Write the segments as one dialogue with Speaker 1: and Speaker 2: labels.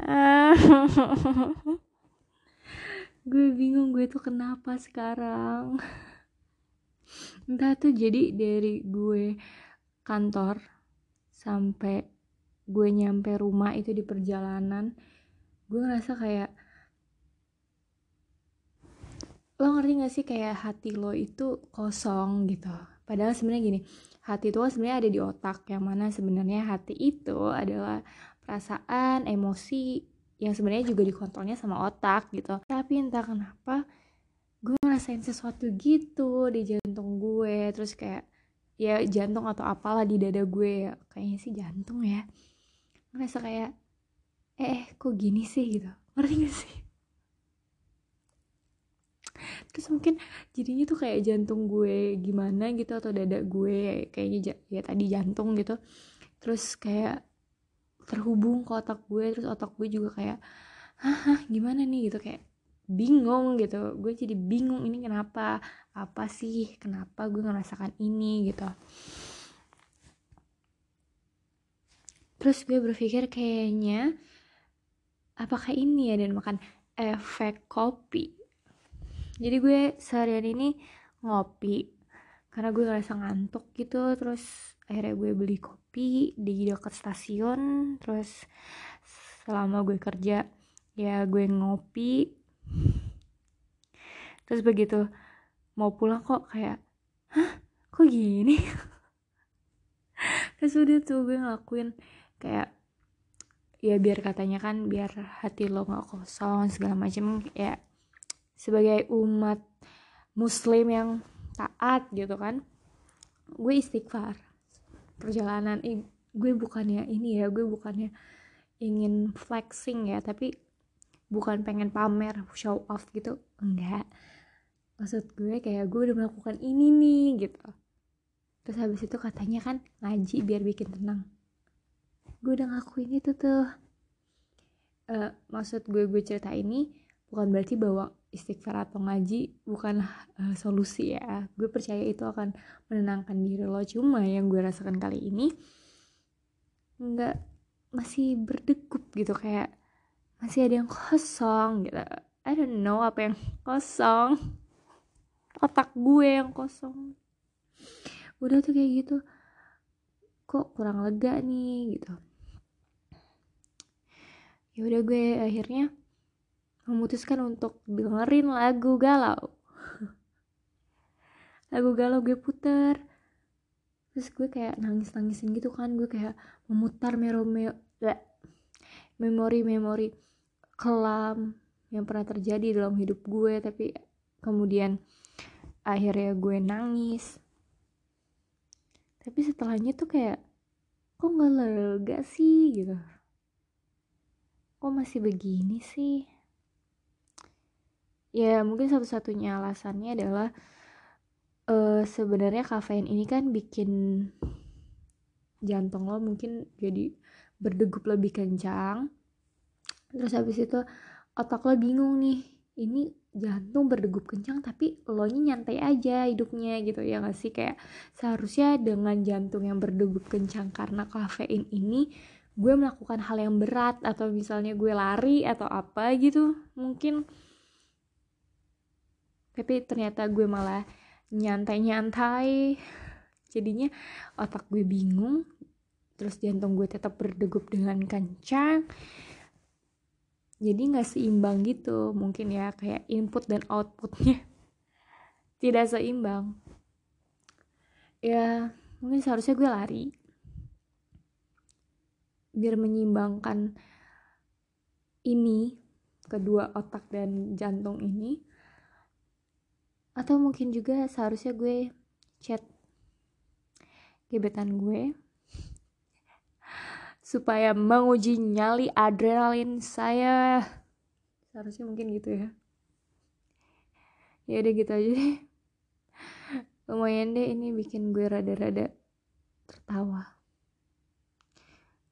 Speaker 1: gue bingung gue tuh kenapa sekarang. Entah tuh jadi dari gue kantor sampai gue nyampe rumah itu di perjalanan gue ngerasa kayak lo ngerti gak sih kayak hati lo itu kosong gitu padahal sebenarnya gini hati itu sebenarnya ada di otak yang mana sebenarnya hati itu adalah perasaan emosi yang sebenarnya juga dikontrolnya sama otak gitu. Tapi entah kenapa gue ngerasain sesuatu gitu di jantung gue terus kayak ya jantung atau apalah di dada gue ya kayaknya sih jantung ya. Ngerasa kayak eh, eh kok gini sih? gitu. Ngerti gak sih terus mungkin jadinya tuh kayak jantung gue gimana gitu atau dada gue kayaknya ya tadi jantung gitu. Terus kayak terhubung ke otak gue terus otak gue juga kayak hah gimana nih? Gitu kayak bingung gitu. Gue jadi bingung ini kenapa? Apa sih? Kenapa gue ngerasakan ini? Gitu. Terus gue berpikir kayaknya apakah ini ya dan makan efek kopi jadi gue seharian ini ngopi karena gue ngerasa ngantuk gitu. Terus akhirnya gue beli kopi di dekat stasiun. Terus selama gue kerja ya gue ngopi. Terus begitu mau pulang kok kayak hah? Kok gini? Terus udah tuh gue ngelakuin kayak ya biar katanya kan biar hati lo nggak kosong segala macam ya sebagai umat muslim yang taat gitu kan gue istighfar. Perjalanan gue bukannya ini ya gue bukannya ingin flexing ya tapi bukan pengen pamer show off gitu enggak. Maksud gue kayak gue udah melakukan ini nih gitu. Terus habis itu katanya kan ngaji biar bikin tenang. Gue udah ngakuin itu tuh. Uh, maksud gue gue cerita ini bukan berarti bahwa istighfar atau ngaji bukan uh, solusi ya. Gue percaya itu akan menenangkan diri lo. Cuma yang gue rasakan kali ini nggak masih berdegup gitu. Kayak masih ada yang kosong gitu. I don't know apa yang kosong. Otak gue yang kosong. Udah tuh kayak gitu. Kok kurang lega nih gitu. Ya udah gue akhirnya memutuskan untuk dengerin lagu galau. Lagu galau gue puter. Terus gue kayak nangis nangisin gitu kan. Gue kayak memutar memori-memori kelam yang pernah terjadi dalam hidup gue. Tapi kemudian akhirnya gue nangis. Tapi setelahnya tuh kayak kok nggak lega sih? Gitu. Kok masih begini sih ya mungkin satu-satunya alasannya adalah uh, sebenarnya kafein ini kan bikin jantung lo mungkin jadi berdegup lebih kencang. Terus habis itu otak lo bingung nih ini jantung berdegup kencang tapi lo nya nyantai aja hidupnya gitu ya gak sih? Kayak seharusnya dengan jantung yang berdegup kencang karena kafein ini gue melakukan hal yang berat atau misalnya gue lari atau apa gitu mungkin tapi ternyata gue malah nyantai-nyantai. Jadinya otak gue bingung. Terus jantung gue tetap berdegup dengan kencang. Jadi nggak seimbang gitu. Mungkin ya kayak input dan outputnya. Tidak seimbang. Ya mungkin seharusnya gue lari. Biar menyeimbangkan ini kedua otak dan jantung ini atau mungkin juga seharusnya gue chat gebetan gue supaya menguji nyali adrenalin saya. Seharusnya mungkin gitu ya. Ya udah gitu aja deh. Lumayan deh ini bikin gue rada-rada tertawa.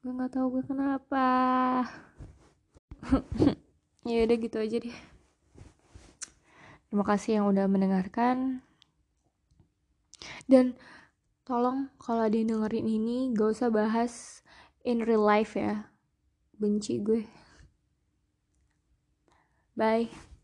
Speaker 1: Gue nggak tahu gue kenapa. Ya udah gitu aja deh Terima kasih yang udah mendengarkan. Dan tolong kalau ada yang dengerin ini gak usah bahas in real life ya. Benci gue. Bye.